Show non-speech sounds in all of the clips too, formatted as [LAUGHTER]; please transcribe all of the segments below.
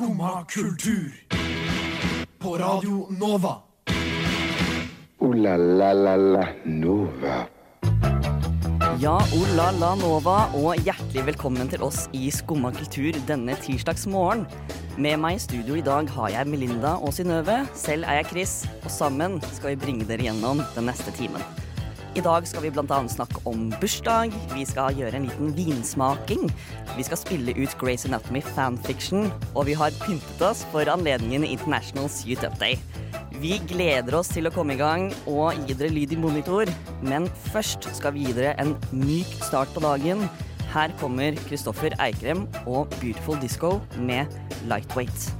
Skumma kultur. På Radio Nova. O-la-la-la-la Nova. Ja, o-la-la Nova, og hjertelig velkommen til oss i Skumma kultur denne tirsdagsmorgen. Med meg i studio i dag har jeg Melinda og Synnøve. Selv er jeg Chris, og sammen skal vi bringe dere gjennom den neste timen. I dag skal vi bl.a. snakke om bursdag, vi skal gjøre en liten vinsmaking, vi skal spille ut Grace Anatomy fanfiction, og vi har pyntet oss for anledningen International Suit Up Day. Vi gleder oss til å komme i gang og gi dere lyd i monitor, men først skal vi gi dere en myk start på dagen. Her kommer Kristoffer Eikrem og Beautiful Disco med Lightweight.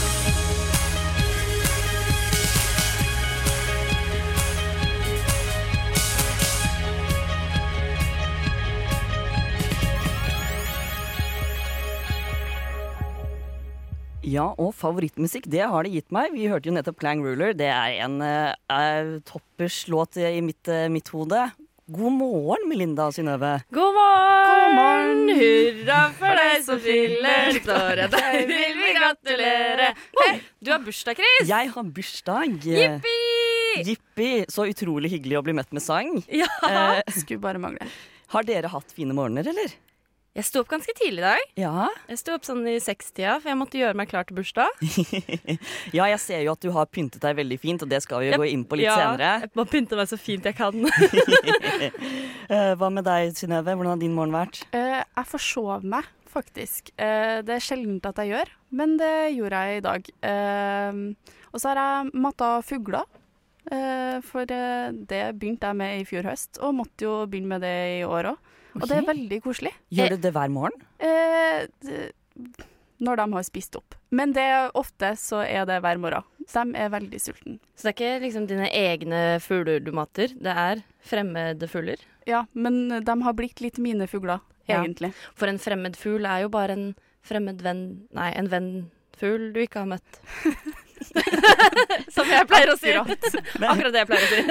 Ja, og favorittmusikk, det har det gitt meg. Vi hørte jo nettopp Clang Ruler. Det er en uh, toppers låt i mitt, uh, mitt hode. God morgen, Melinda og Synnøve. God morgen! Hurra for deg som fyller år, og deg vil vi gratulere. Hei, du har bursdag, Chris. Jeg har bursdag. Jippi! Jippi! Så utrolig hyggelig å bli møtt med sang. Ja, Eh, Skulle bare mangle. har dere hatt fine morgener, eller? Jeg sto opp ganske tidlig i dag. Ja. Jeg sto opp sånn i sekstida, for jeg måtte gjøre meg klar til bursdag. [LAUGHS] ja, jeg ser jo at du har pyntet deg veldig fint, og det skal vi jo gå inn på litt ja, senere. Jeg må pynte meg så fint jeg kan. uh, [LAUGHS] hva med deg, Synnøve? Hvordan har din morgen vært? Uh, jeg forsov meg, faktisk. Uh, det er sjeldent at jeg gjør, men det gjorde jeg i dag. Og så har jeg matta fugler, eh, for det begynte jeg med i fjor høst, og måtte jo begynne med det i år òg. Og det er veldig koselig. Gjør du det hver morgen? Eh, det- når de har spist opp. Men det er ofte så er det hver morgen. De er veldig sultne. Så det er ikke liksom dine egne fugler du mater, det er fremmede fugler? Ja, men de har blitt litt mine fugler, Ja. For en fremmed fugl er jo bare en fremmed venn Nei, en venn-fugl du ikke har møtt. [LAUGHS] Som jeg pleier å si. Akkurat det jeg pleier å si.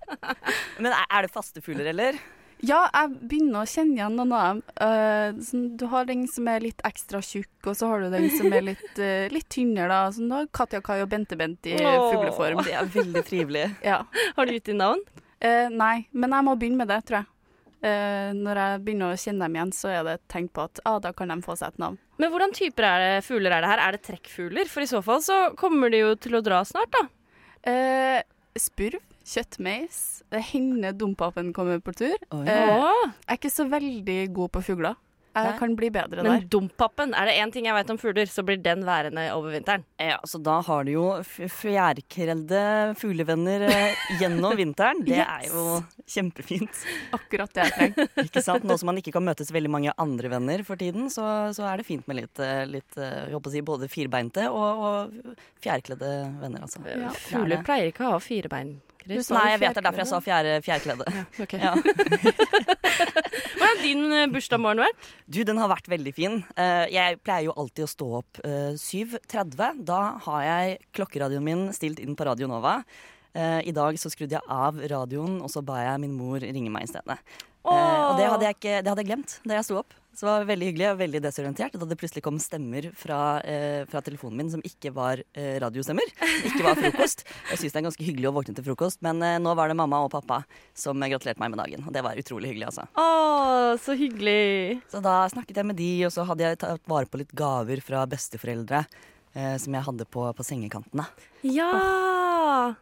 [LAUGHS] Men er er det faste fugler, eller? Ja, jeg begynner å kjenne igjen noen av dem. Uh, sånn, du har den som er litt ekstra tjukk, og så har du den som er litt, uh, [LAUGHS] litt tynnere. da. Sånn, du har Katja Kai og Bente Bent i Åh. fugleform. Det er veldig trivelig. [LAUGHS] Ja. Har du gitt dem navn? Uh, nei, men jeg må begynne med det, tror jeg. Når jeg begynner å kjenne dem igjen, så er det et tegn på at ah, da kan de få seg et navn. Men hvordan typer er det, fugler er det her? Er det trekkfugler? For i så fall så kommer de jo til å dra snart, da. Spurv, kjøttmeis, det hender dompapen kommer på tur. Oi. Eh, Åh. Jeg er ikke så veldig god på fugler. Jeg Nei. kan bli bedre Men der. dompapen, er det én ting jeg vet om fugler, så blir den værende over vinteren. Ja, så da har du jo fjærkrelde fjærkredde fuglevenner eh, gjennom [LAUGHS] vinteren. Det Yes. er jo kjempefint. Akkurat det jeg trenger. [LAUGHS] Ikke sant? Nå som man ikke kan møtes veldig mange andre venner for tiden, så, så er det fint med litt, eh, litt eh, jeg håper å si, både firbeinte og, og fjærkledde venner, altså. Ja. Fugler pleier ikke å ha fire Nei, jeg vet det er derfor jeg sa fjær, fjærkledde. okay. [LAUGHS] Ja. Hvordan har din bursdag bursdagsmorgen vært? Du, den har vært veldig fin. Eh, jeg pleier jo alltid å stå opp eh, 7.30. Da har jeg klokkeradioen min stilt inn på Radio Nova. Eh, I dag så skrudde jeg av radioen, og så ba jeg min mor ringe meg i stedet. Eh, og det hadde, jeg ikke, det hadde jeg glemt da jeg sto opp. Så det var veldig hyggelig og veldig desorientert da det plutselig kom stemmer fra, eh, fra telefonen min som ikke var eh, radiostemmer. Ikke var frokost. Jeg syns det er ganske hyggelig å våkne til frokost, men eh, nå var det mamma og pappa som gratulerte meg med dagen. Og det var utrolig hyggelig, altså. Å, så hyggelig. Så da snakket jeg med de, og så hadde jeg tatt vare på litt gaver fra besteforeldre. Eh, som jeg hadde på, på sengekantene. Ja.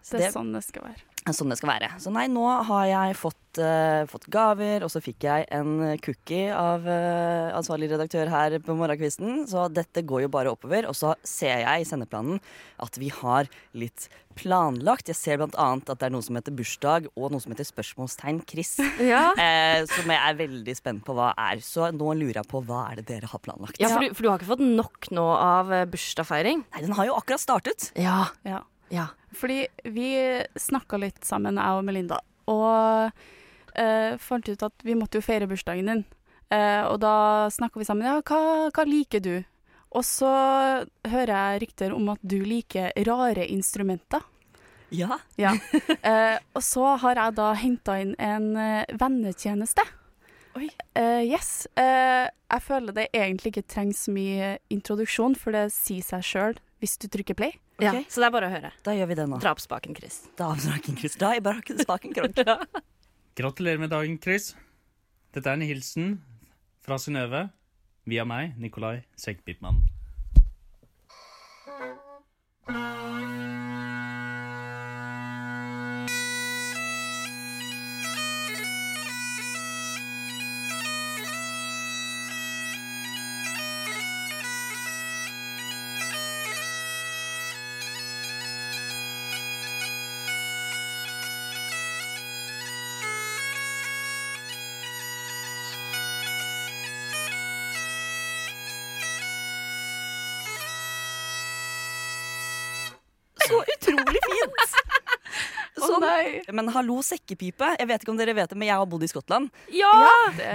Det er sånn det skal være. Sånn det skal være. Så nei, nå har jeg fått, uh, fått gaver, og så fikk jeg en cookie av uh, ansvarlig redaktør her på morgenkvisten. Så dette går jo bare oppover. Og så ser jeg i sendeplanen at vi har litt planlagt. Jeg ser annet at det er noe som heter bursdag, og noe som heter spørsmålstegn Chris. [LAUGHS] Ja, Uh, som jeg er veldig spent på hva er. Så nå lurer jeg på hva er det dere har planlagt. ja for, du, for du har ikke fått nok nå av bursdagsfeiring? Nei, den har jo akkurat startet. Ja. Ja. ja. Fordi vi snakka litt sammen, jeg og Melinda, og eh, fant ut at vi måtte jo feire bursdagen din. Eh, og da snakka vi sammen. Ja, hva, hva liker du? Og så hører jeg rykter om at du liker rare instrumenter. Ja. Ja. [LAUGHS] Eh, og så har jeg da henta inn en eh, vennetjeneste. Oi. Uh, yes. Uh, jeg føler det egentlig ikke trengs så mye introduksjon, for det sier seg sjøl hvis du trykker play. ja. Så det er bare å høre. Da gjør vi det nå. Drapsbaken Chris. Drapsbaken Chris. Da er bare spaken krok. [LAUGHS] Gratulerer med dagen, Chris. Dette er en hilsen fra Synnøve via meg, Nikolai Senkbitmann. Men hallo, sekkepipe. Jeg vet ikke om dere vet det, men jeg har bodd i Skottland. Ja! ja.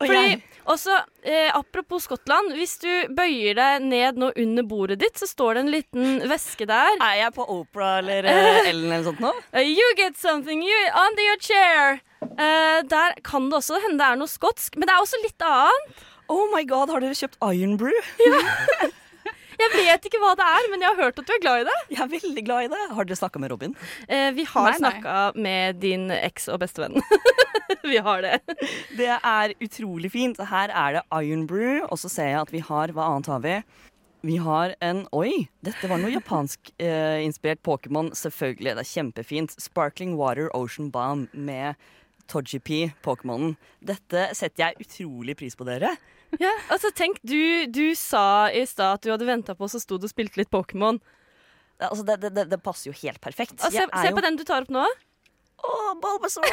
Og Fordi, jeg, også, eh, apropos Skottland, hvis du bøyer deg ned nå under bordet ditt, så står det en liten veske der. er jeg på Opera eller eh, [LAUGHS] Ellen eller sånt nå? Eh, you get something you, under your chair. Eh, der kan det også hende det er noe skotsk, men det er også litt annet. Oh my god, har dere kjøpt Iron Brew? [LAUGHS] Jeg vet ikke hva det er, men jeg har hørt at du er glad i det. Jeg er veldig glad i det. Har dere snakka med Robin? Eh, vi har snakka med din eks og bestevenn. [LAUGHS] vi har det. Det er utrolig fint. Her er det Iron Brew, og så ser jeg at vi har Hva annet har vi? Vi har en Oi! Dette var noe japansk-inspirert [LAUGHS] Pokémon. Selvfølgelig. Det er kjempefint. Sparkling Water Ocean Bomb med Togepi, Pokémonen. Dette setter jeg utrolig pris på, dere. Ja, altså tenk, du, du sa i stad at du hadde venta på, så sto du og spilte litt Pokémon. Altså, det, det, det, det passer jo helt perfekt. Og Se, se jo- på den du tar opp nå. Åh, Bulbasaur!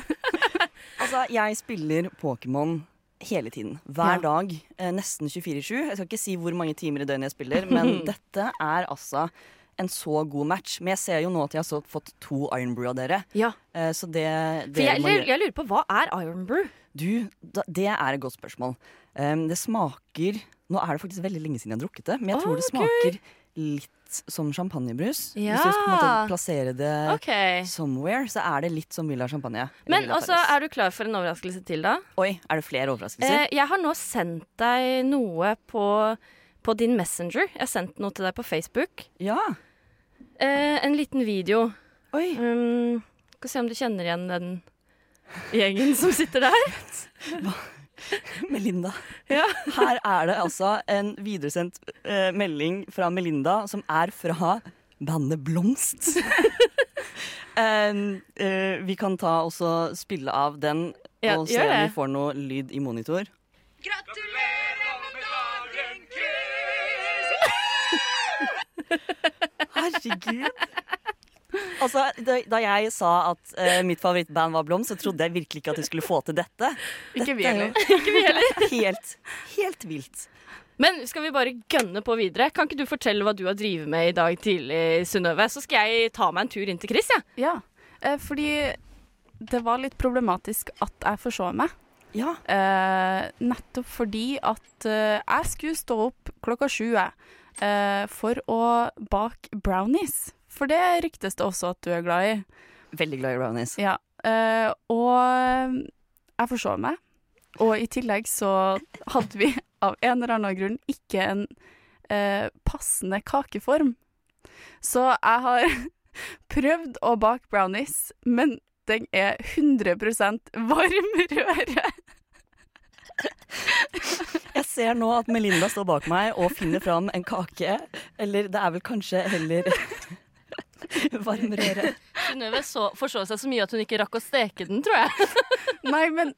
[LAUGHS] altså, jeg spiller Pokémon hele tiden. Hver Ja. dag. Eh, nesten 24-7. Jeg skal ikke si hvor mange timer i døgnet jeg spiller, men [LAUGHS] dette er altså en så god match. Men jeg ser jo nå at jeg har fått to Iron Brew av dere. Ja, Eh, så det jeg, jeg, jeg lurer på, hva er Iron Brew? Du, det er et godt spørsmål. Um, det smaker Nå er det faktisk veldig lenge siden jeg har drukket det, men jeg tror det Ok. smaker litt som champagnebrus. Hvis du skal plassere det okay. somewhere, så er det litt som Villa Champagne. Men Villa også, er du klar for en overraskelse til, da? Oi, er det flere overraskelser? Eh, jeg har nå sendt deg noe på, på din Messenger. Jeg har sendt noe til deg på Facebook. ja. Eh, en liten video. Oi. Um, skal se om du kjenner igjen den gjengen som sitter der. Melinda. Ja. Her er det altså en videresendt eh, melding fra Melinda som er fra bandet Blomst. Um, eh, vi kan ta også spille av den Ja, og se om vi får noe lyd i monitor. Gratulerer med dagen, Chris! Herregud. [LAUGHS] Altså, da, da jeg sa at uh, mitt favorittband var Blom, så trodde jeg virkelig ikke at de skulle få til dette. ikke vi er heller. Ikke vi heller. [LAUGHS] helt, helt vilt. Men skal vi bare gønne på videre? Kan ikke du fortelle hva du har drevet med i dag tidlig, Synnøve? Så skal jeg ta meg en tur inn til Chris, jeg. Ja, ja, fordi det var litt problematisk at jeg forså meg. Ja. Eh, nettopp fordi at eh, jeg skulle stå opp klokka sju jeg, eh, for å bake brownies. For det ryktes det også at du er glad i. Veldig glad i brownies. Ja. Uh, og jeg forsov meg. Og i tillegg så hadde vi [LAUGHS] av en eller annen grunn ikke en uh, passende kakeform. Så jeg har [LAUGHS] prøvd å bake brownies, men den er 100% varmrøre. [LAUGHS] Jeg ser nå at Melinda står bak meg og finner fram en kake. Eller det er vel kanskje heller [LAUGHS] varmrøre. Synnøve så- forså seg så mye at hun ikke rakk å steke den, tror jeg. [LAUGHS] Nei, men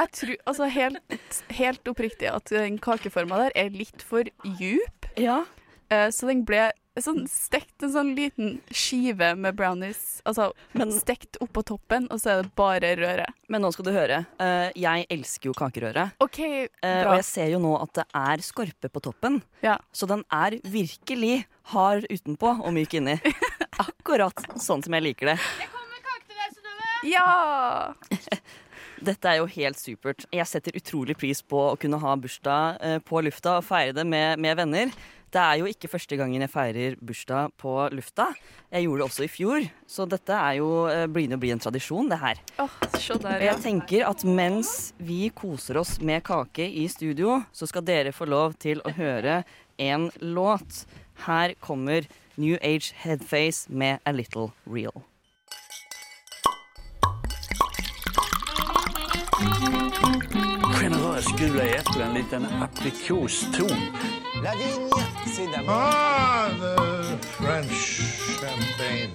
jeg tror altså helt, helt oppriktig at den kakeforma der er litt for djup. Ja. Eh, så den ble sånn stekt en sånn liten skive med brownies. Altså Men- stekt oppå toppen, og så er det bare røre. Men nå skal du høre. Uh, jeg elsker jo kakerøre. Okay, uh, og jeg ser jo nå at det er skorpe på toppen. Ja. Så den er virkelig hard utenpå og myk inni. [LAUGHS] Akkurat sånn som jeg liker det. Ja! [LAUGHS] Dette er jo helt supert. Jeg setter utrolig pris på å kunne ha bursdag eh, på lufta og feire det med, med venner. Det er jo ikke første gangen jeg feirer bursdag på lufta. Jeg gjorde det også i fjor, så dette er jo, eh, begynner å bli en tradisjon, det her. Oh, der, ja. jeg tenker at mens vi koser oss med kake i studio, så skal dere få lov til å høre en låt. Her kommer New Age Headface med A Little Real. Generös gula eple, en liten aprikoston. La vigne, c'est Ah, the French champagne.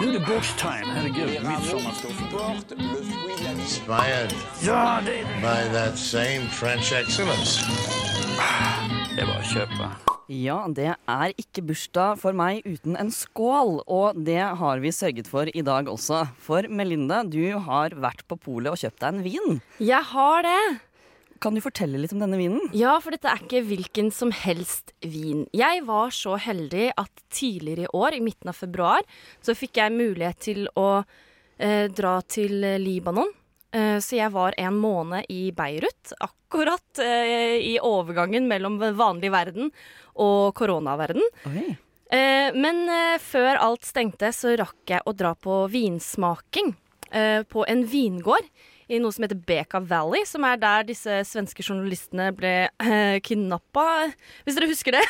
Nu er det bords-time, herregud. midtsommerstoffet. Inspired Ja, det by that same French excellence. det. er bare å köpa. Ja, det er ikke bursdag for meg uten en skål, og det har vi sørget for i dag også. For Melinda, du har vært på polet og kjøpt deg en vin. Jeg har det. Kan du fortelle litt om denne vinen? Ja, for dette er ikke hvilken som helst vin. Jeg var så heldig at tidligere i år, i midten av februar, så fikk jeg mulighet til å eh, dra til Libanon. Eh, så jeg var en måned i Beirut, akkurat eh, i overgangen mellom vanlig verden og koronaverden. Oi. Eh, men før alt stengte, så rakk jeg å dra på vinsmaking på en vingård i noe som heter Beka Valley, som er der disse svenske journalistene ble eh, kidnappa, hvis dere husker det.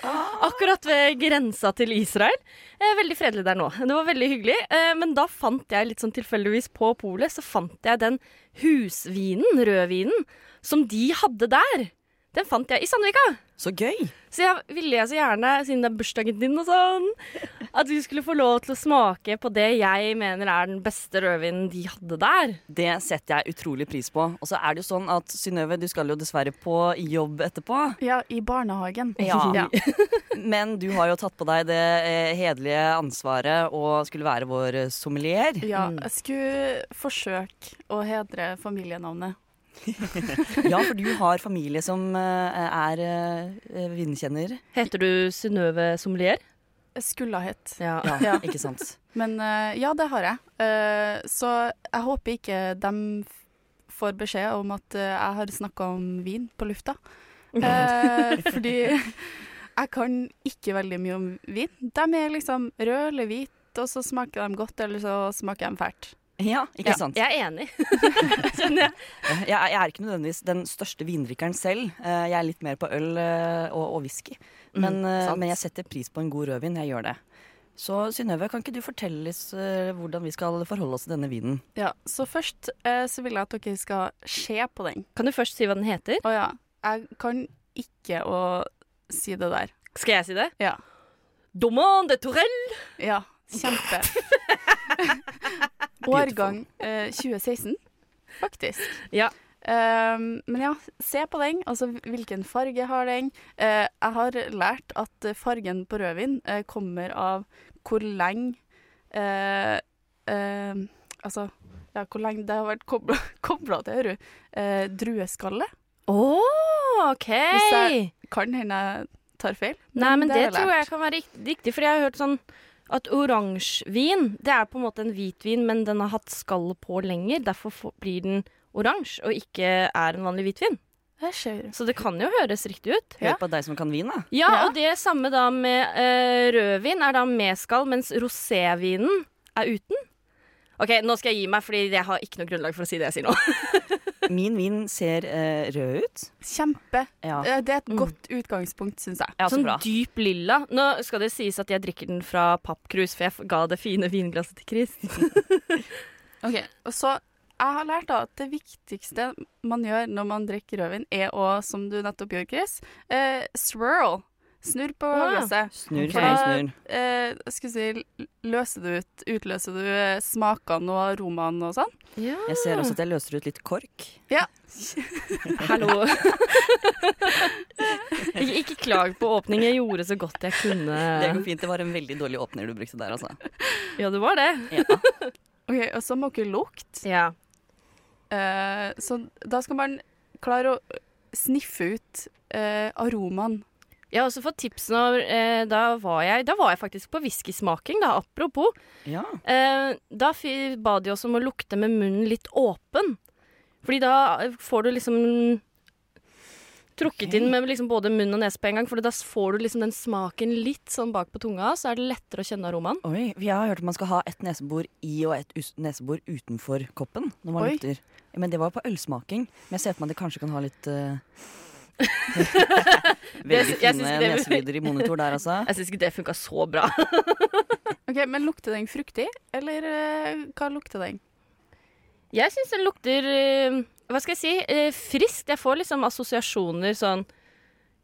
[LAUGHS] Akkurat ved grensa til Israel. Eh, veldig fredelig der nå. Det var veldig hyggelig. Eh, men da fant jeg litt sånn tilfeldigvis på polet, så fant jeg den husvinen, rødvinen, som de hadde der. Den fant jeg i Sandvika. Så gøy! Så jeg ville jeg så gjerne, siden det er bursdagen din og sånn, [LAUGHS] at du skulle få lov til å smake på det jeg mener er den beste rødvinen de hadde der. Det setter jeg utrolig pris på. Og så er det jo sånn at Synnøve, du skal jo dessverre på jobb etterpå. Ja, i barnehagen. Ja. [LAUGHS] [LAUGHS] Men du har jo tatt på deg det eh, hederlige ansvaret og skulle være vår sommelier. Ja, jeg skulle forsøke å hedre familienavnet. Ja, for du har familie som eh, er uh, vinkjenner. Heter du Synnøve Sommelier? Jeg skulle ha hett. Ja. Ja, Ja. ikke sant? Men eh, ja, det har jeg. Eh, så jeg håper ikke de får beskjed om at eh, jeg har snakka om vin på lufta. Eh, [LAUGHS] fordi jeg kan ikke veldig mye om vin. De er liksom røde eller hvite, og så smaker de godt, eller så smaker de fælt. Ja, ikke Ja, sant? jeg er enig. [LAUGHS] Skjønner jeg. Jeg, er- jeg er ikke nødvendigvis den største vindrikkeren selv. Eh, Jeg er litt mer på øl eh, og, og whisky. Men, mm, men jeg setter pris på en god rødvin. Jeg gjør det. Så Synnøve, kan ikke du fortelle oss hvordan vi skal forholde oss til denne vinen? Ja, Så først så vil jeg at dere skal se på den. Kan du først si hva den heter? Å ja. Jeg kan ikke å si det der. Skal jeg si det? Ja. Domande de Torell. Ja, kjempe. [LAUGHS] Årgang eh, 2016, faktisk. Ja. Um, men ja, se på den. Altså, hvilken farge har den? Uh, jeg har lært at fargen på rødvin uh, kommer av hvor lenge uh, Altså, ja, hvor lenge det har vært kobla, [LAUGHS] til, hører du, drueskallet. Å, OK. Hvis jeg- Kan hende jeg tar feil. Nei, men det, har tror jeg kan være rikt- riktig, for jeg har hørt sånn at oransjevin, det er på en måte en hvitvin, men den har hatt skall på lenger. Derfor blir den oransje, og ikke er en vanlig hvitvin. Så det kan jo høres riktig ut. Hør på deg som kan vin, da. Ja, Ja. og det samme da med uh, rødvin er da med skall, mens rosévinen er uten. OK, nå skal jeg gi meg, fordi jeg har ikke noe grunnlag for å si det jeg sier nå. [LAUGHS] Min vin ser eh, rød ut. Kjempe. Ja, Eh, Det er et Mm. godt utgangspunkt, syns jeg. ja så sånn bra. dyp lilla. Nå skal det sies at jeg drikker den fra pappkrus, for jeg ga det fine vinglasset til Chris. [LAUGHS] Ok, og så Jeg har lært da at det viktigste man gjør når man drikker rødvin, er å, som du nettopp gjør, Chris, eh, swirl. Snurr på Ah, glasset. Snurr, okay. snurr, snurr. eh, skal vi si, løser du ut, utløser du eh, smakene og aromaene og sånn? Ja. Jeg ser også at jeg løser ut litt kork. Ja. [LAUGHS] [LAUGHS] Hallo. [LAUGHS] ikke, ikke klag på åpning. Jeg gjorde så godt jeg kunne. Det går fint. Det var en veldig dårlig åpner du brukte der, altså. Ja, det var det. Ja. OK, og så må ikke lukte. Ja. Eh, så da skal man klare å sniffe ut eh, aromaen. Jeg har også fått tips nå. Eh, da, var jeg, da var jeg faktisk på whiskysmaking, da, apropos. Ja. Eh, da ba de oss om å lukte med munnen litt åpen. Fordi da får du liksom trukket inn med liksom både munn og nese på en gang. For da får du liksom den smaken litt sånn bak på tunga, så er det lettere å kjenne aromaen. Oi, jeg har hørt at man skal ha et nesebor i og et nesebor utenfor koppen når man Oi. lukter. Men det var på ølsmaking. Men jeg ser for meg at det kanskje kan ha litt eh, [LAUGHS] Veldig jeg synes fine det- neselyder i monitor der, altså. [LAUGHS] Jeg syns ikke det funka så bra. [LAUGHS] OK, men lukter den fruktig, eller uh, hva lukter den? Jeg syns den lukter uh, Hva skal jeg si? Uh, friskt. Jeg får liksom assosiasjoner sånn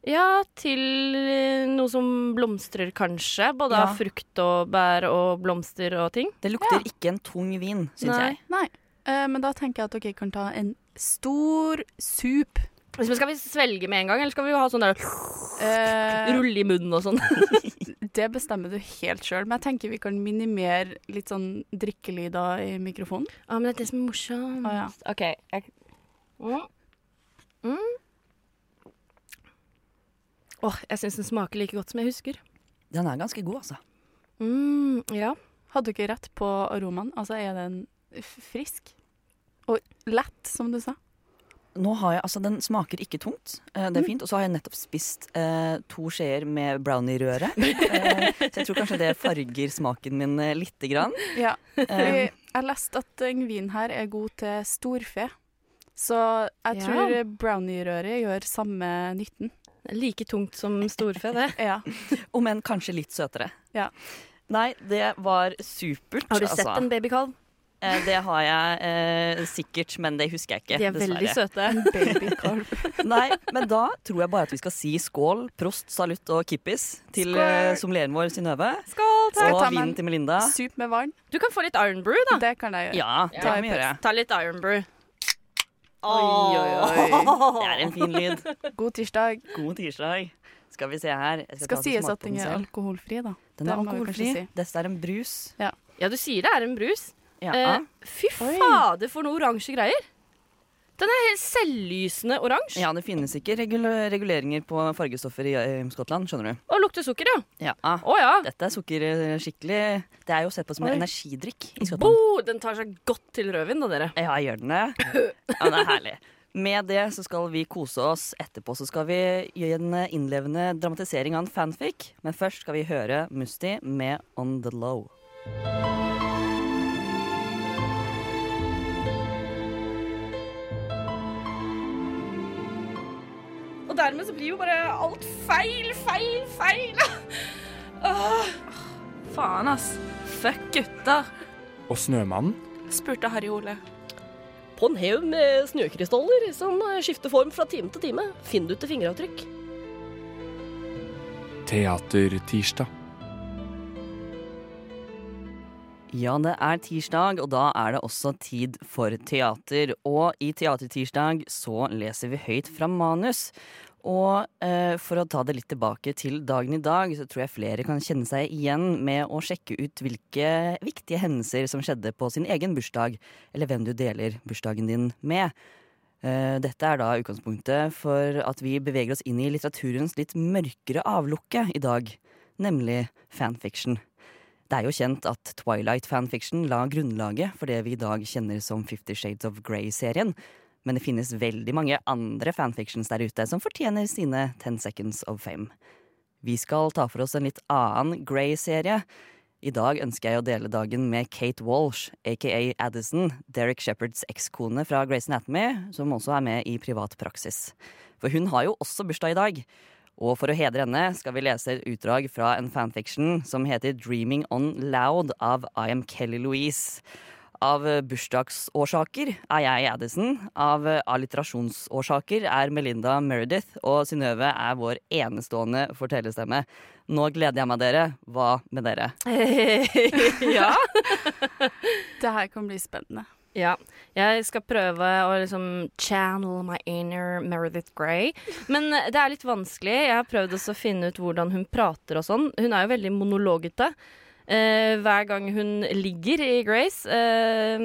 Ja, til noe som blomstrer, kanskje. Både Ja. av frukt og bær og blomster og ting. Det lukter ikke en tung vin, syns jeg. Nei, Uh, men da tenker jeg at dere kan ta en stor sup. Skal vi svelge med en gang, eller skal vi ha sånn der Eh, rulle i munnen og sånn? [LAUGHS] det bestemmer du helt sjøl, men jeg tenker vi kan minimere litt sånn drikkelyder i mikrofonen. Ja, men det er det som er morsomt. Å, ja. OK. Jeg... Mm. Mm. Oh, jeg syns den smaker like godt som jeg husker. Den er ganske god, altså. Mm, ja. Hadde du ikke rett på aromaen? Altså, er den frisk? Og lett, som du sa? Nå har jeg, altså Den smaker ikke tungt. Eh, det er fint. Og så har jeg nettopp spist eh, to skjeer med brownie-røre. [LAUGHS] Eh, så jeg tror kanskje det farger smaken min eh, lite grann. Ja. jeg har lest at den vinen her er god til storfe. Så jeg Ja. tror brownie-røret gjør samme nytten. Like tungt som storfe, det. [LAUGHS] Ja. om enn kanskje litt søtere. Ja. Nei, det var supert. Har du sett altså. en babykalv? Eh, det har jeg eh, sikkert, men det husker jeg ikke. De er veldig søte. Babykalv. [LAUGHS] Nei, men da tror jeg bare at vi skal si skål, prost, salutt og kippis til Skål! uh, sommelieren vår Synnøve. Skål, takk. Og ta vinen til Melinda. Sup med vann. Du kan få litt Iron Brew, da. Det kan jeg gjøre. Ja, det Ta kan vi gjøre. Ta litt Iron Brew. Oi, oi, oi. [LAUGHS] Det er en fin lyd. God tirsdag. God tirsdag. Skal vi se her. Jeg Skal skal sies at den er alkoholfri, da. Den det er alkoholfri. si. Dette er en brus. Ja, du sier det er en brus. Ja. Eh, fy fader, for noe oransje greier. Den er helt selvlysende oransje. ja, det finnes ikke regul reguleringer på fargestoffer i i, Skottland, skjønner du. Og lukter sukker, ja. Ja. Oh, ja. Dette er sukker eh, skikkelig Det er jo sett på som en energidrikk i Skottland. Bo, den tar seg godt til rødvin, da, dere. Ja, gjør den det? Ja, det er herlig. Med det så skal vi kose oss. Etterpå så skal vi gi en eh, innlevende dramatisering av en fanfic. Men først skal vi høre Musti med On The Low. Dermed så blir jo bare alt feil, feil, feil. Åh. [LAUGHS] Faen, ass. Fuck gutta. Og Snømannen? Spurte Harry Ole. På en haug med snøkrystaller som skifter form fra time til time, finner du til fingeravtrykk. Teatertirsdag. Ja, det er tirsdag, og da er det også tid for teater. Og i Teatertirsdag så leser vi høyt fra manus. Og eh, for å ta det litt tilbake til dagen i dag, så tror jeg flere kan kjenne seg igjen med å sjekke ut hvilke viktige hendelser som skjedde på sin egen bursdag, eller hvem du deler bursdagen din med. Eh, Dette er da utgangspunktet for at vi beveger oss inn i litteraturens litt mørkere avlukke i dag, nemlig fanfiction. Det er jo kjent at Twilight fanfiction la grunnlaget for det vi i dag kjenner som Fifty Shades of Grey-serien, men det finnes veldig mange andre fanfictions der ute som fortjener sine Ten Seconds of Fame. Vi skal ta for oss en litt annen Grey-serie. I dag ønsker jeg å dele dagen med Kate Walsh, aka Addison, Derek Shepherds ekskone fra Grace Anatomy, som også er med i privat praksis. For hun har jo også bursdag i dag. Og for å hedre henne skal vi lese et utdrag fra en fanfiction som heter Dreaming On Loud av I Am Kelly Louise. Av eh, bursdagsårsaker er jeg Addison. Av eh, alliterasjonsårsaker er Melinda Meredith. Og Synnøve er vår enestående fortellerstemme. Nå gleder jeg meg, dere. Hva med dere? [LAUGHS] ja. [LAUGHS] Det her kan bli spennende. Ja. Jeg skal prøve å liksom channel my inner Meredith Grey. Men eh, det er litt vanskelig. Jeg har prøvd også å finne ut hvordan hun prater og sånn. Hun er jo veldig monologete. Eh, hver gang hun ligger i Grace eh,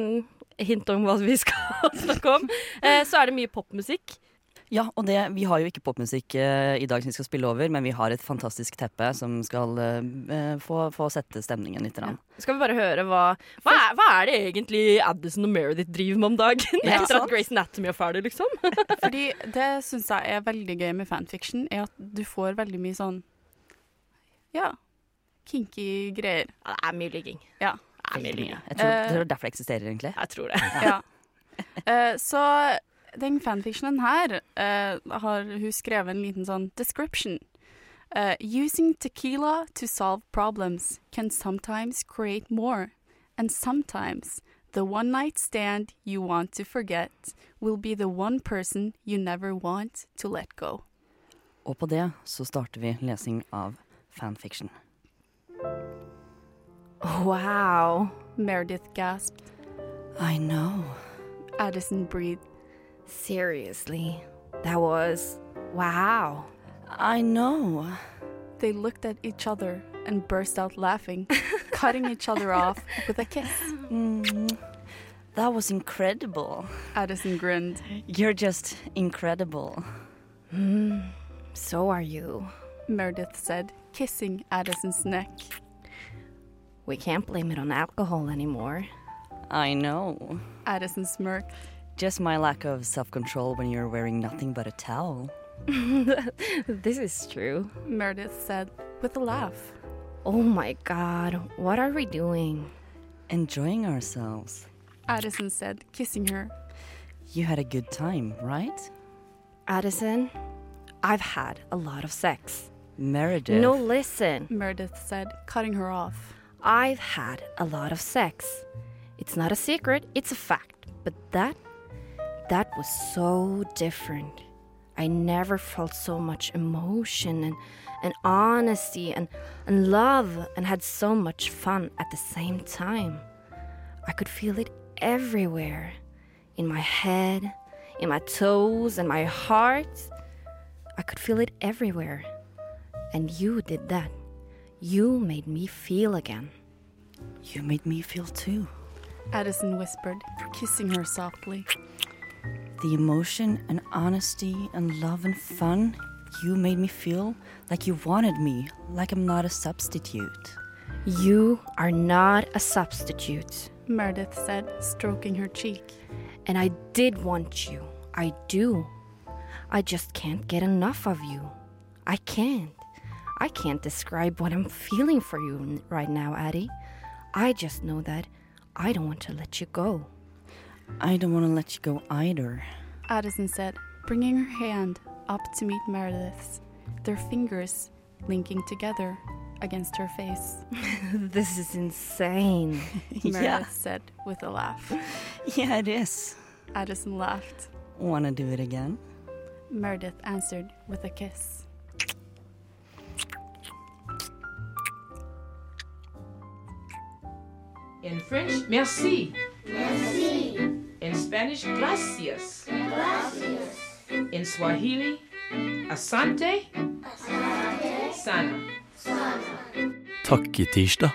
Hint om hva vi skal [LAUGHS] snakke om. Eh, så er det mye popmusikk. Ja, og det, vi har jo ikke popmusikk eh, i dag som vi skal spille over, men vi har et fantastisk teppe som skal eh, få, få sette stemningen litt. Ja. Skal vi bare høre hva Hva er, hva er det egentlig Addison og Meredith driver med om dagen? Ja, Etter at Grace Anatomy er ferdig, liksom? [LAUGHS] Fordi det syns jeg er veldig gøy med fanfiction, er at du får veldig mye sånn Ja, kinky greier. Ja, det er mye ligging. Ja. Det er mye ligging. Jeg tror Eh, det er derfor det eksisterer, egentlig. Jeg tror det. Ja. uh, så den fanfictionen her uh, har hun skrevet en liten sånn description. Uh, using tequila to solve problems can sometimes create more, and sometimes the one night stand you want to forget will be the one person you never want to let go. Og på det så starter vi lesing av fanfiction. Wow. Meredith gasped. I know. Addison breathed. Seriously. That was. Wow. I know. They looked at each other and burst out laughing, [LAUGHS] cutting each other off with a kiss. Mm, that was incredible. Addison grinned. You're just incredible. Mm, so are you. Meredith said, kissing er Addison's neck. We can't blame it on alcohol anymore. I know. Er Addison smirked. Just my lack of self control when you're wearing nothing but a towel. [LAUGHS] this is true. Meredith said, with a laugh. Oh my god, what are we doing? Enjoying ourselves. Addison said, kissing her. You had a good time, right? Addison, I've had a lot of sex. Meredith. No, listen. Meredith said, cutting her off. I've had a lot of sex. It's not a secret, it's a fact. But that, that was so different. I never felt so much emotion and, and honesty and, and love and had so much fun at the same time. I could feel it everywhere in my head, in my toes, and my heart. I could feel it everywhere. And you did that. You made me feel again. You made me feel too. Addison whispered, kissing her softly. The emotion and honesty and love and fun, you made me feel like you wanted me, like I'm not a substitute. You are not a substitute. Meredith said, stroking her cheek. And I did want you. I do. I just can't get enough of you. I can't. I can't describe what I'm feeling for you right now, Addie. I just know that I don't want to let you go. I don't want to let you go either. Addison said, bringing her hand up to meet Meredith's, their fingers linking together against her face. [LAUGHS] this is insane. [LAUGHS] Meredith Yeah. said with a laugh. [LAUGHS] Yeah, it is. Addison laughed. Want to do it again? Meredith answered with a kiss. In French, merci. Merci. In Spanish, gracias. Gracias. In Swahili, asante. Asante. Sana. Sana. Takketirsdag.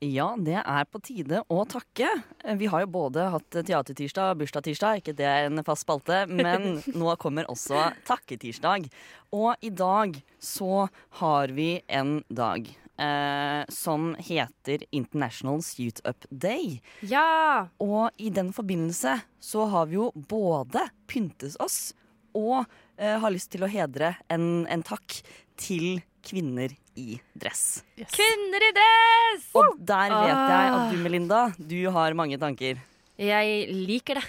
Ja, det er på tide å takke. Vi har jo både hatt teatertirsdag og bursdagstirsdag, ikke det er en fast spalte, men [LAUGHS] nå kommer også takketirsdag. Og i dag så har vi en dag eh, som heter International Suit Up Day. Ja! Og i den forbindelse så har vi jo både pyntes oss og eh, har lyst til å hedre en, en takk til kvinner i dress. Kvinner i dress! Og der vet jeg at Ah. du, Melinda, du har mange tanker. Jeg liker det.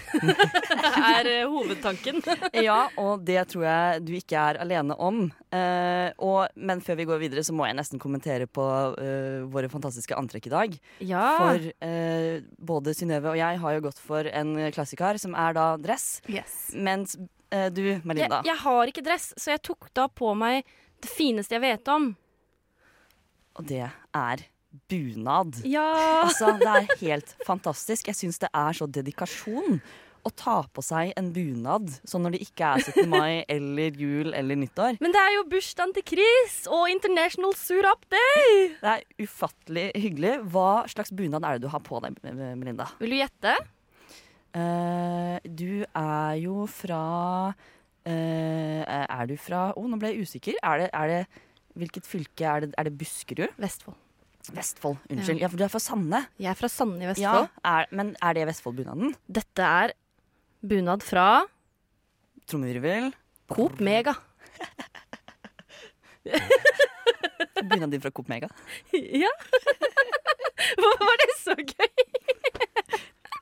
[LAUGHS] er eh, hovedtanken. [LAUGHS] Ja, og det tror jeg du ikke er alene om. Eh, og, men før vi går videre, så må jeg nesten kommentere på eh, våre fantastiske antrekk i dag. Ja. For eh, både Synnøve og jeg har jo gått for en klassiker, som er da dress. Yes. Mens eh, du, Melinda Jeg, jeg har ikke dress, så jeg tok da på meg det fineste jeg vet om. Og det er bunad. Ja! Altså, det er helt fantastisk. Jeg syns det er så dedikasjon å ta på seg en bunad sånn når det ikke er 17. mai eller jul eller nyttår. Men det er jo bursdagen til Chris og International sur-up-day. Det er ufattelig hyggelig. Hva slags bunad er det du har på deg, Melinda? Vil du gjette? Uh, du er jo fra uh, Er du fra Å, nå ble jeg usikker. Er det, er det Hvilket fylke er det? Er det Buskerud? Vestfold. Vestfold, Unnskyld. Ja, for du er fra Sande. Jeg er fra Sande i Ja, Vestfold. er, men er det Vestfold-bunaden? Dette er bunad fra Trommevirvel? Coop Mega. [LAUGHS] Bunaden din fra Coop Mega? [LAUGHS] Ja. [LAUGHS] Hvorfor var det så gøy?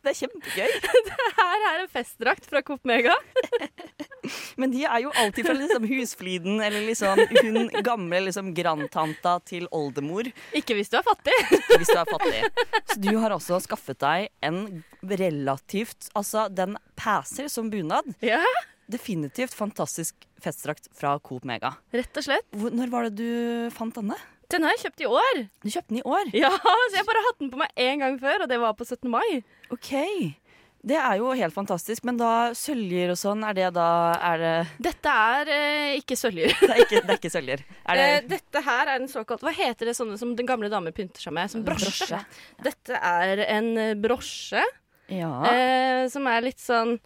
Det er kjempegøy. Det her er en festdrakt fra Coop Mega. [LAUGHS] Men de er jo alltid fra liksom husfliden eller liksom hun gamle liksom grandtanta til oldemor. Ikke hvis du er fattig. [LAUGHS] Ikke hvis du er fattig. Så du har også skaffet deg en relativt Altså, den passer som bunad. Ja. Definitivt fantastisk festdrakt fra Coop Mega. Rett og slett. Hvor, når var det du fant denne? Den har jeg kjøpt i år. Du kjøpte den i år? Ja, så jeg bare hatt den på meg én gang før, og det var på 17. mai. OK. Det er jo helt fantastisk. Men da søljer og sånn, er det da er det, Dette er eh, ikke søljer. [LAUGHS] det, er ikke, det er ikke søljer. Er det Eh, dette her er en såkalt Hva heter det sånne som den gamle damer pynter seg med? Som brosje. Brosje. Dette er en eh, brosje Ja. eh, som er litt sånn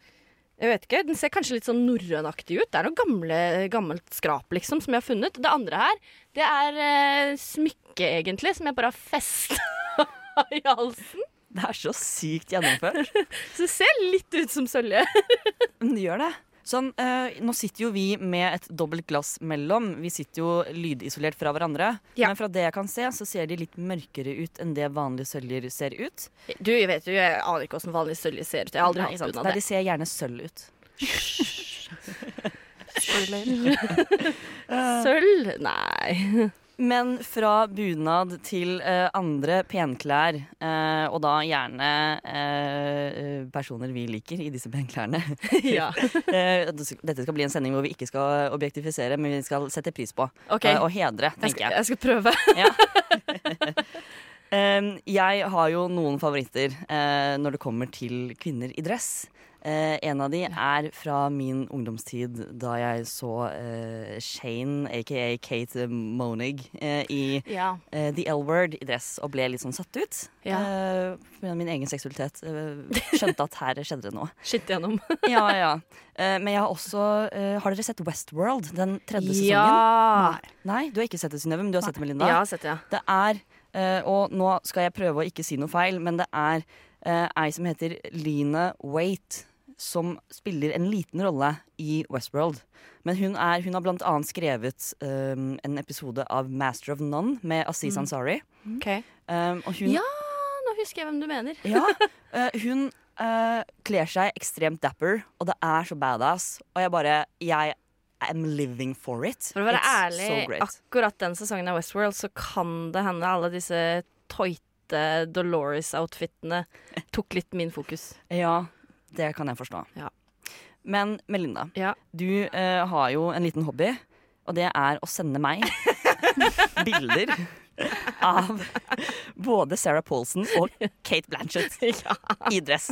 jeg vet ikke, Den ser kanskje litt sånn norrønaktig ut. Det er noe gamle, gammelt skrap liksom som jeg har funnet. Det andre her, det er eh, smykke, egentlig, som jeg bare har festa [LAUGHS] i halsen. Det er så sykt gjennomført. [LAUGHS] Så det ser litt ut som sølje. [LAUGHS] Men det gjør det. Sånn, eh, nå sitter jo vi med et dobbelt glass mellom. Vi sitter jo lydisolert fra hverandre. Ja. Men fra det jeg kan se, så ser de litt mørkere ut enn det vanlige søljer ser ut. Du, jeg vet jo, jeg aner ikke hvordan vanlige søljer ser ut. Jeg har aldri Nei, hatt bunad. Nei, de ser gjerne sølv ut. [LAUGHS] Sølv? Nei. Men fra bunad til uh, andre penklær, uh, og da gjerne uh, personer vi liker i disse penklærne. [LAUGHS] Ja. [LAUGHS] Dette skal bli en sending hvor vi ikke skal objektifisere, men vi skal sette pris på. Ok. eh, Og hedre, Jeg tenker skal, jeg. jeg skal prøve. [LAUGHS] Jeg har jo noen favoritter når det kommer til kvinner i dress. Eh, en av de er fra min ungdomstid da jeg så eh, Shane, aka Kate Monig, eh, i Ja. eh, The L-Word i dress og ble litt sånn satt ut. Ja. Eh, min egen seksualitet. Eh, skjønte at her skjedde det noe. [LAUGHS] Skitt gjennom. [LAUGHS] ja, ja. Eh, men jeg har også Har dere sett Westworld? Den tredje Ja. sesongen? Nei, du har ikke sett det, Synnøve, men du har sett det, Melinda? Ja, sett det. Det er, eh, og nå skal jeg prøve å ikke si noe feil, men det er ei som heter Line Waite, som spiller en liten rolle i Westworld. Men hun, er, hun har blant annet skrevet um, en episode av Master of None med Aziz Mm. Ansari. Okay. Um, hun, Ja, nå husker jeg hvem du mener. [LAUGHS] ja, uh, hun uh, kler seg ekstremt dapper, og det er så badass. Og jeg bare Jeg am living for it. For å være It's ærlig, so akkurat den sesongen av Westworld så kan det hende alle disse toite Dolores-outfitene tok litt min fokus. Ja, det kan jeg forstå. Ja. Men Melinda, Ja. du eh, har jo en liten hobby, og det er å sende meg [LAUGHS] bilder av både Sarah Paulson og Kate Blanchett [LAUGHS] i dress.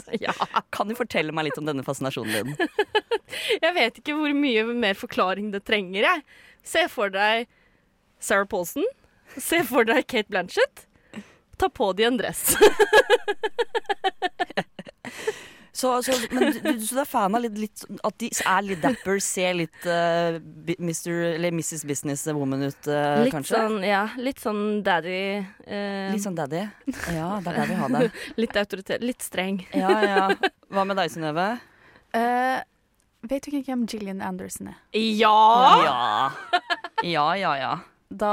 Kan du fortelle meg litt om denne fascinasjonen din? [LAUGHS] Jeg vet ikke hvor mye mer forklaring det trenger, jeg. Se for deg Sarah Paulson. Se for deg Kate Blanchett. Ta på de en dress. Så, så, men du, så du er fan av litt, litt, at de er litt dapper, ser litt uh, bi- Mr. eller Mrs. Businesswoman ut, uh, litt kanskje? sånn, ja, litt sånn daddy Uh, Litt sånn daddy? Ja, det er der vi har det. [LAUGHS] litt autoritet. Litt streng. [LAUGHS] Ja, ja. Hva med deg, Synnøve? Uh, vet du ikke hvem Gillian Anderson er? Ja! Ja. Ja, ja, ja. Da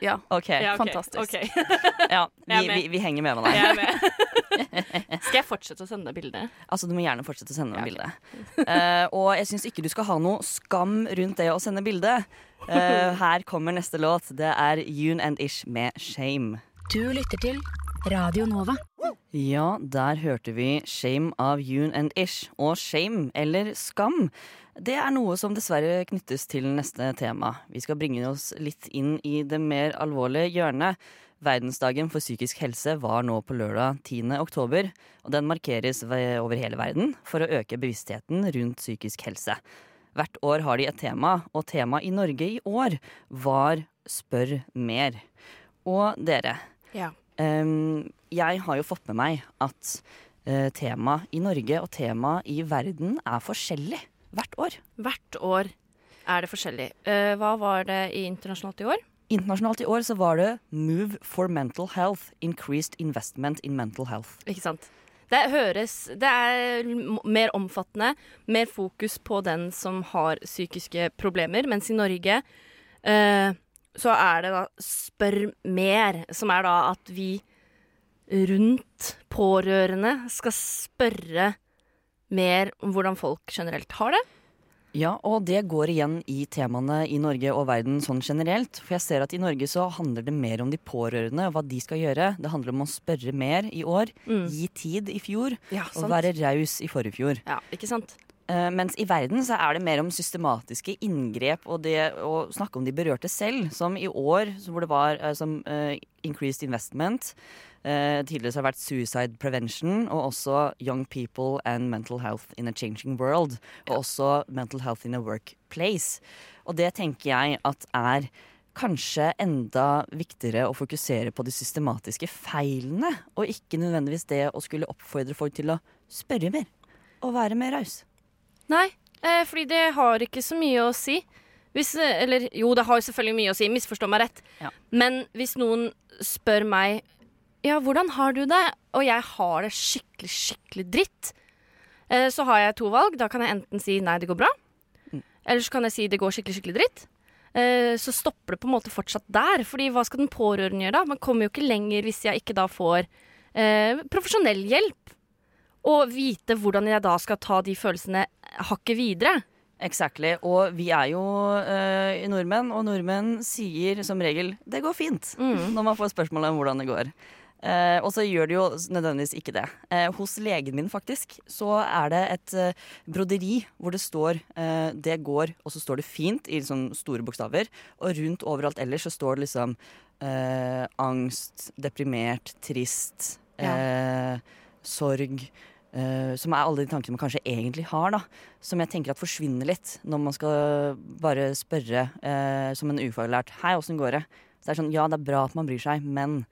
Ja. Okay. Ja, okay. Fantastisk. Okay. Ja, [LAUGHS] vi, vi, vi henger med med deg. Jeg er med. [LAUGHS] Skal jeg fortsette å sende deg bilde? Altså, du må gjerne fortsette å sende meg bilde. Uh, og jeg syns ikke du skal ha noe skam rundt det å sende bilde. Uh, her kommer neste låt. Det er Yoon and Ish med Shame. Du lytter til Radio Nova. Ja, der hørte vi Shame av Yoon and Ish. Og shame, eller skam, det er noe som dessverre knyttes til neste tema. Vi skal bringe oss litt inn i det mer alvorlige hjørnet. Verdensdagen for psykisk helse var nå på lørdag 10. oktober, og den markeres over hele verden for å øke bevisstheten rundt psykisk helse. Hvert år har de et tema, og temaet i Norge i år var Spør mer. Og dere, Ja. um, jeg har jo fått med meg at uh, temaet i Norge og temaet i verden er forskjellig hvert år. Hvert år er det forskjellig. Uh, hva var det i internasjonalt i år? Internasjonalt i år så var det Move for mental health. Increased investment in mental health. Ikke sant? Det høres Det er mer omfattende, mer fokus på den som har psykiske problemer, mens i Norge eh, så er det da Spør mer, som er da at vi rundt pårørende skal spørre mer om hvordan folk generelt har det. Ja, og det går igjen i temaene i Norge og verden sånn generelt. For jeg ser at i Norge så handler det mer om de pårørende og hva de skal gjøre. Det handler om å spørre mer i år, gi tid i fjor, Ja, og være raus i forrige fjor. Ja, ikke sant? Uh, mens i verden så er det mer om systematiske inngrep og det å snakke om de berørte selv. Som i år, hvor det var uh, som uh, increased investment. Eh, tidligere så har det vært suicide prevention og også young people and mental health in a changing world. Og også mental health in a workplace. Og det tenker jeg at er kanskje enda viktigere å fokusere på de systematiske feilene, og ikke nødvendigvis det å skulle oppfordre folk til å spørre mer og være mer raus. Nei, eh, fordi det har ikke så mye å si. Hvis, eh, eller jo, det har selvfølgelig mye å si, misforstå meg rett. Men hvis noen spør meg ja, hvordan har du det, og jeg har det skikkelig, skikkelig dritt, eh, så har jeg to valg. Da kan jeg enten si nei, det går bra. Eller så kan jeg si det går skikkelig, skikkelig dritt. Eh, så stopper det på en måte fortsatt der. Fordi hva skal den pårørende gjøre da? Man kommer jo ikke lenger hvis jeg ikke da får eh, profesjonell hjelp. Og vite hvordan jeg da skal ta de følelsene hakket videre. Exactly. Og vi er jo eh, nordmenn, og nordmenn sier som regel 'det går fint' når man får spørsmål om hvordan det går. Eh, og så gjør det jo nødvendigvis ikke det. Eh, hos legen min faktisk så er det et eh, broderi hvor det står eh, 'det går', og så står det fint i liksom, store bokstaver. Og rundt overalt ellers så står det liksom eh, angst, deprimert, trist, eh, sorg. som er alle de tankene man kanskje egentlig har, da. Som jeg tenker at forsvinner litt når man skal bare spørre som en ufaglært 'Hei, åssen går det?' Så det er sånn, Ja, det er bra at man bryr seg, men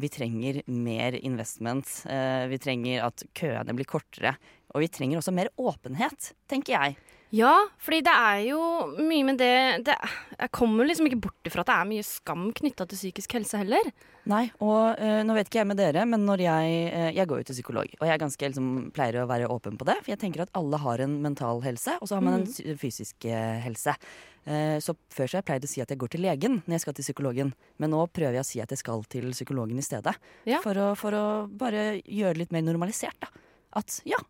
vi trenger mer investment. Eh, vi trenger at køene blir kortere. Og vi trenger også mer åpenhet, tenker jeg. Ja, fordi det er jo mye med det, det Jeg kommer liksom ikke bort ifra at det er mye skam knytta til psykisk helse heller. Nei, og eh, nå vet ikke jeg med dere, men når jeg eh, Jeg går jo til psykolog, og jeg er ganske, liksom, pleier å være åpen på det. For jeg tenker at alle har en mental helse, og så har man en Mhm. fysisk eh, helse. Eh, så før så har jeg pleid å si at jeg går til legen når jeg skal til psykologen. Men nå prøver jeg å si at jeg skal til psykologen i stedet. Ja. For, å, for å bare gjøre det litt mer normalisert, da. At ja,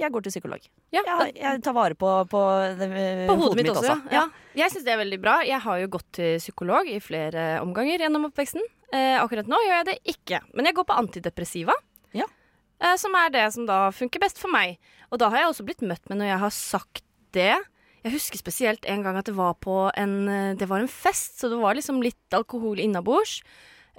jeg går til psykolog. Ja, jeg, jeg tar vare på, på, det, På hodet mitt også, ja. ja. Jeg syns det er veldig bra. Jeg har jo gått til psykolog i flere omganger gjennom oppveksten. Eh, akkurat nå gjør jeg det ikke, men jeg går på antidepressiva. Ja. Eh, som er det som da funker best for meg. Og da har jeg også blitt møtt med når jeg har sagt det. Jeg husker spesielt en gang at det var på en, eh, det var en fest, så det var liksom litt alkohol innabords.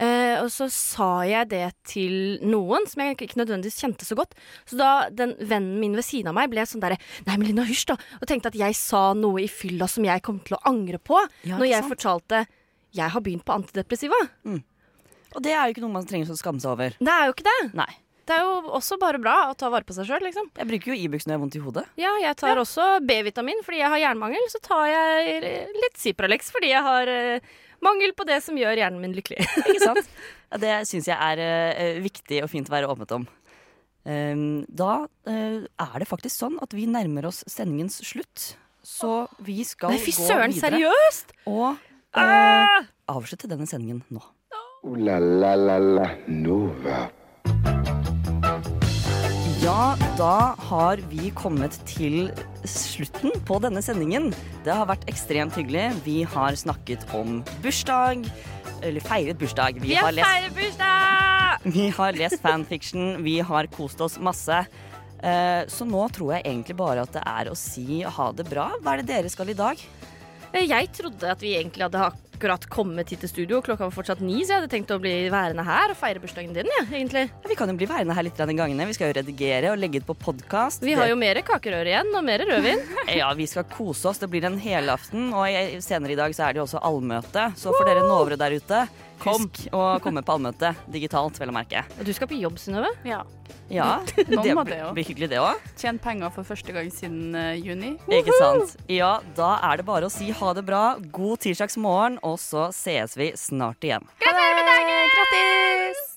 Eh, og så sa jeg det til noen som jeg ikke nødvendigvis kjente så godt. Så da den vennen min ved siden av meg ble sånn derre Nei, men Lina, hysj, da. Og tenkte at jeg sa noe i fylla som jeg kom til å angre på. Ja, når jeg sant? fortalte jeg har begynt på antidepressiva. Og det er jo ikke noe man trenger å skamme seg over. Det er jo ikke det. Nei. Det er jo også bare bra å ta vare på seg sjøl, liksom. Jeg bruker jo Ibux når jeg har vondt i hodet. Ja, jeg tar også B-vitamin fordi jeg har jernmangel. Så tar jeg litt Cipralex fordi jeg har uh, mangel på det som gjør hjernen min lykkelig. [LAUGHS] Ikke sant? [LAUGHS] Ja, det syns jeg er uh, viktig og fint å være åpnet om. Um, da uh, er det faktisk sånn at vi nærmer oss sendingens slutt. Så vi skal Nei, fy gå søren, videre. seriøst? Og eh, avslutte denne sendingen nå. Ooh la la la la Nova. Ja, da har vi kommet til slutten på denne sendingen. Det har vært ekstremt hyggelig. Vi har snakket om bursdag, eller feiret bursdag. Vi har lest, feiret bursdag! [LAUGHS] vi har lest fanfiction, vi har kost oss masse. Eh, Så nå tror jeg egentlig bare at det er å si ha det bra. Hva er det dere skal i dag? Eh, Jeg trodde at vi egentlig hadde akkurat kommet hit til studio. Klokka var fortsatt ni, så jeg hadde tenkt å bli værende her og feire bursdagen din. Ja, egentlig. Vi kan jo bli værende her litt den i gangene. Vi skal jo redigere og legge ut på podkast. Vi har jo mer kakerøre igjen, og mer rødvin. [LAUGHS] Ja, vi skal kose oss. Det blir en helaften. Og senere i dag så er det jo også allmøte. Så for dere Novre der ute, husk å komme på allmøte. Digitalt, vel å merke. Og du skal på jobb, Synnøve? Ja. Ja, [LAUGHS] det blir, det blir hyggelig det òg. Tjent penger for første gang siden uh, juni. Ikke sant? Ja, da er det bare å si ha det bra. God tirsdags morgen, og så sees vi snart igjen. Gratulerer med dagen! Grattis!